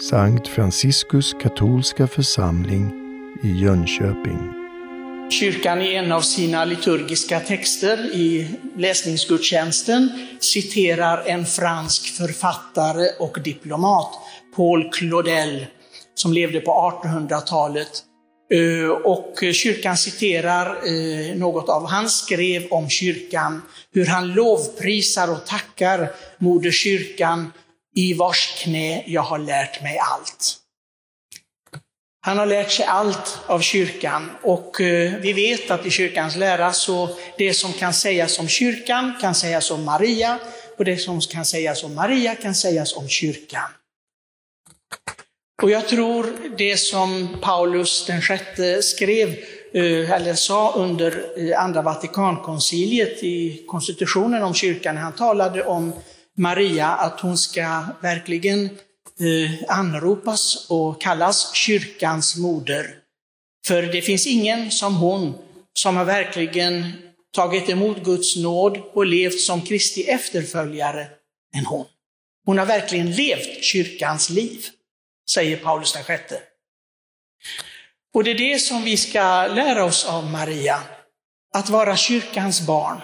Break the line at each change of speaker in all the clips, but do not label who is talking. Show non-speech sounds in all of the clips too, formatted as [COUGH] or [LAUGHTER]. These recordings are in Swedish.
Sankt Franciskus katolska församling i Jönköping.
Kyrkan i en av sina liturgiska texter i läsningsgudstjänsten citerar en fransk författare och diplomat, Paul Claudel, som levde på 1800-talet. Och kyrkan citerar eh, något av hans han skrev om kyrkan, hur han lovprisar och tackar Moder kyrkan i vars knä jag har lärt mig allt. Han har lärt sig allt av kyrkan och eh, vi vet att i kyrkans lära så det som kan sägas om kyrkan kan sägas om Maria och det som kan sägas om Maria kan sägas om kyrkan. Och jag tror det som Paulus den sjätte skrev, eh, eller sa under eh, andra Vatikankonciliet i konstitutionen om kyrkan, han talade om Maria, att hon ska verkligen eh, anropas och kallas kyrkans moder. För det finns ingen som hon som har verkligen tagit emot Guds nåd och levt som Kristi efterföljare än hon. Hon har verkligen levt kyrkans liv, säger Paulus den sjätte. Och det är det som vi ska lära oss av Maria, att vara kyrkans barn.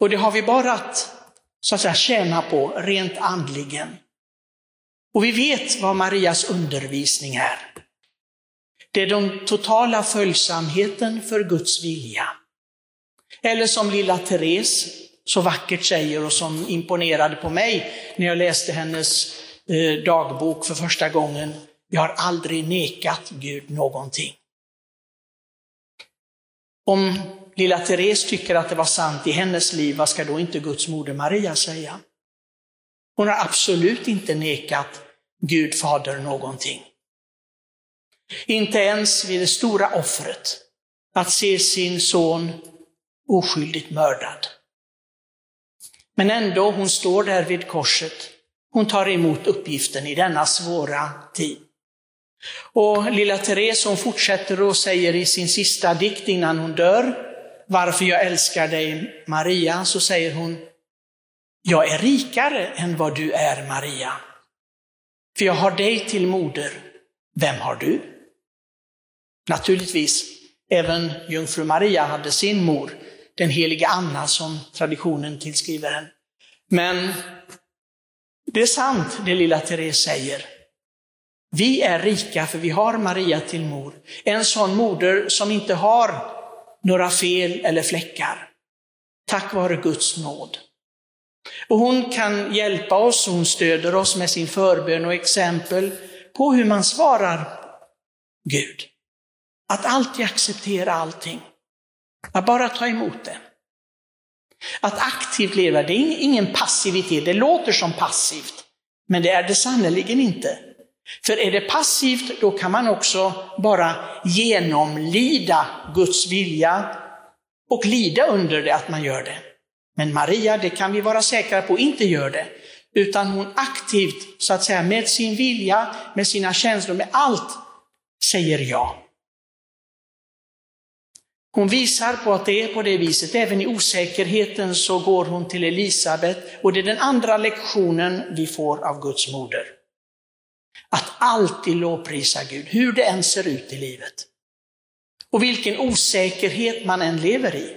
Och det har vi bara att så att säga tjäna på rent andligen. Och vi vet vad Marias undervisning är. Det är den totala följsamheten för Guds vilja. Eller som lilla Therese så vackert säger och som imponerade på mig när jag läste hennes eh, dagbok för första gången. Jag har aldrig nekat Gud någonting. Om lilla Therese tycker att det var sant i hennes liv, vad ska då inte Guds moder Maria säga? Hon har absolut inte nekat Gud fader någonting. Inte ens vid det stora offret, att se sin son oskyldigt mördad. Men ändå, hon står där vid korset. Hon tar emot uppgiften i denna svåra tid. Och lilla Therese hon fortsätter och säger i sin sista dikt innan hon dör, varför jag älskar dig Maria, så säger hon, jag är rikare än vad du är Maria. För jag har dig till moder. Vem har du? Naturligtvis, även jungfru Maria hade sin mor, den heliga Anna som traditionen tillskriver henne. Men det är sant det lilla Therese säger. Vi är rika för vi har Maria till mor. En sån moder som inte har några fel eller fläckar. Tack vare Guds nåd. Och hon kan hjälpa oss, hon stöder oss med sin förbön och exempel på hur man svarar Gud. Att alltid acceptera allting. Att bara ta emot det. Att aktivt leva, det är ingen passivitet. Det låter som passivt, men det är det sannerligen inte. För är det passivt, då kan man också bara genomlida Guds vilja och lida under det att man gör det. Men Maria, det kan vi vara säkra på, inte gör det. Utan hon aktivt, så att säga, med sin vilja, med sina känslor, med allt, säger ja. Hon visar på att det är på det viset. Även i osäkerheten så går hon till Elisabet och det är den andra lektionen vi får av Guds moder. Att alltid lovprisa Gud, hur det än ser ut i livet. Och vilken osäkerhet man än lever i.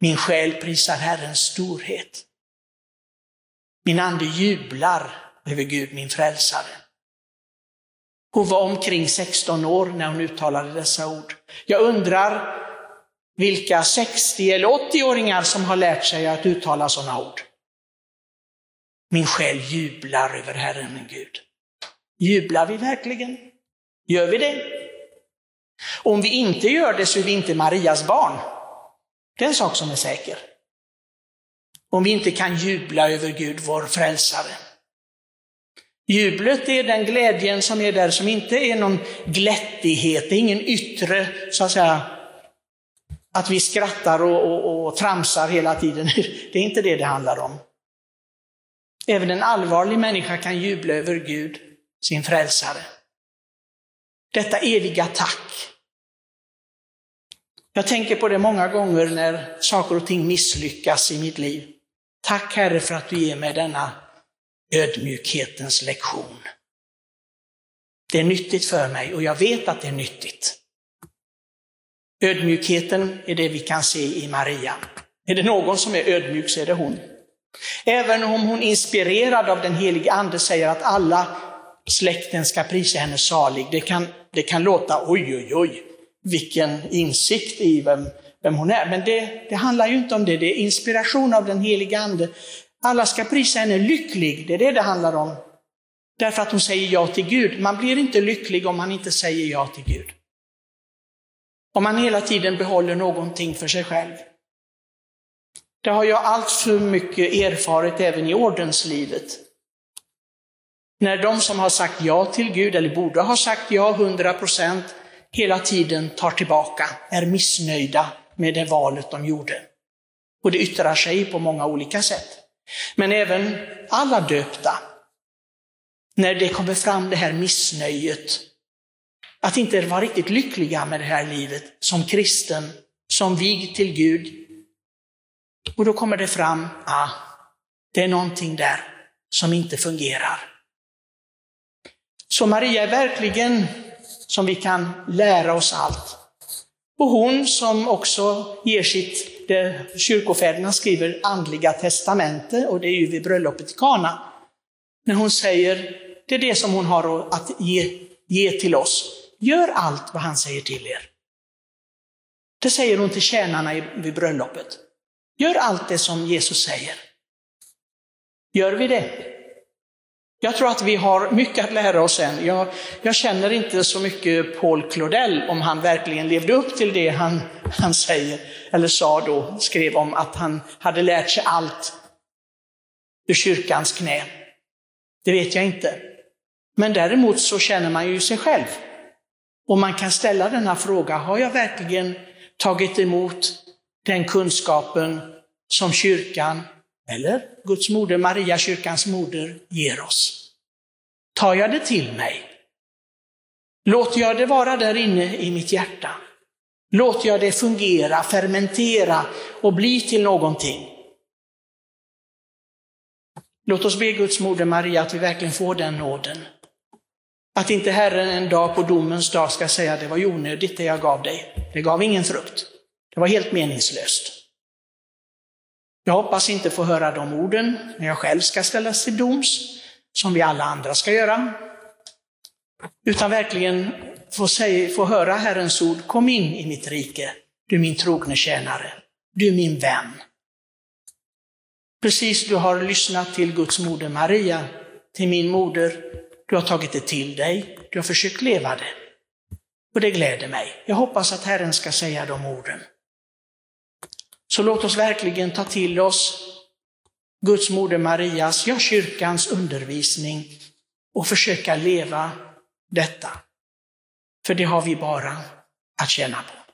Min själ prisar Herrens storhet. Min ande jublar över Gud, min frälsare. Hon var omkring 16 år när hon uttalade dessa ord. Jag undrar vilka 60 eller 80-åringar som har lärt sig att uttala sådana ord. Min själ jublar över Herren min Gud. Jublar vi verkligen? Gör vi det? Om vi inte gör det så är vi inte Marias barn. Det är en sak som är säker. Om vi inte kan jubla över Gud, vår frälsare. Jublet är den glädjen som är där, som inte är någon glättighet, det är ingen yttre, så att säga, att vi skrattar och, och, och tramsar hela tiden. [LAUGHS] Det är inte det det handlar om. Även en allvarlig människa kan jubla över Gud, sin frälsare. Detta eviga tack. Jag tänker på det många gånger när saker och ting misslyckas i mitt liv. Tack Herre för att du ger mig denna ödmjukhetens lektion. Det är nyttigt för mig och jag vet att det är nyttigt. Ödmjukheten är det vi kan se i Maria. Är det någon som är ödmjuk så är det hon. Även om hon inspirerad av den helige ande säger att alla släkten ska prisa henne salig. Det kan, det kan låta oj, oj, oj, vilken insikt i vem, vem hon är. Men det, det handlar ju inte om det, det är inspiration av den helige ande. Alla ska prisa henne lycklig, det är det det handlar om. Därför att hon säger ja till Gud. Man blir inte lycklig om man inte säger ja till Gud. Om man hela tiden behåller någonting för sig själv. Det har jag allt för mycket erfarit även i ordenslivet. När de som har sagt ja till Gud, eller borde ha sagt ja 100 procent, hela tiden tar tillbaka, är missnöjda med det valet de gjorde. Och det yttrar sig på många olika sätt. Men även alla döpta, när det kommer fram det här missnöjet, att inte vara riktigt lyckliga med det här livet som kristen, som vigd till Gud. Och då kommer det fram, ah, det är någonting där som inte fungerar. Så Maria är verkligen som vi kan lära oss allt. Och hon som också ger sitt, det kyrkofäderna skriver, andliga testamente, och det är ju vid bröllopet i Kana. När hon säger, det är det som hon har att ge, ge till oss. Gör allt vad han säger till er. Det säger hon till tjänarna vid bröllopet. Gör allt det som Jesus säger. Gör vi det? Jag tror att vi har mycket att lära oss än. Jag, jag, känner inte så mycket Paul Claudel, om han verkligen levde upp till det han, han säger, eller sa då, skrev om att han hade lärt sig allt ur kyrkans knä. Det vet jag inte. Men däremot så känner man ju sig själv. Och man kan ställa den här frågan, har jag verkligen tagit emot den kunskapen som kyrkan eller Guds moder Maria, kyrkans moder, ger oss. Tar jag det till mig? Låter jag det vara där inne i mitt hjärta? Låter jag det fungera, fermentera och bli till någonting? Låt oss be Guds moder Maria att vi verkligen får den nåden. Att inte Herren en dag på domens dag ska säga det var onödigt det jag gav dig. Det gav ingen frukt. Det var helt meningslöst. Jag hoppas inte få höra de orden när jag själv ska ställas till doms, som vi alla andra ska göra. Utan verkligen få, säga, få höra Herrens ord, kom in i mitt rike, du min trogne tjänare, du min vän. Precis du har lyssnat till Guds moder Maria, till min moder, du har tagit det till dig, du har försökt leva det. Och det gläder mig. Jag hoppas att Herren ska säga de orden. Så låt oss verkligen ta till oss Guds moder Marias, ja kyrkans undervisning och försöka leva detta. För det har vi bara att känna på.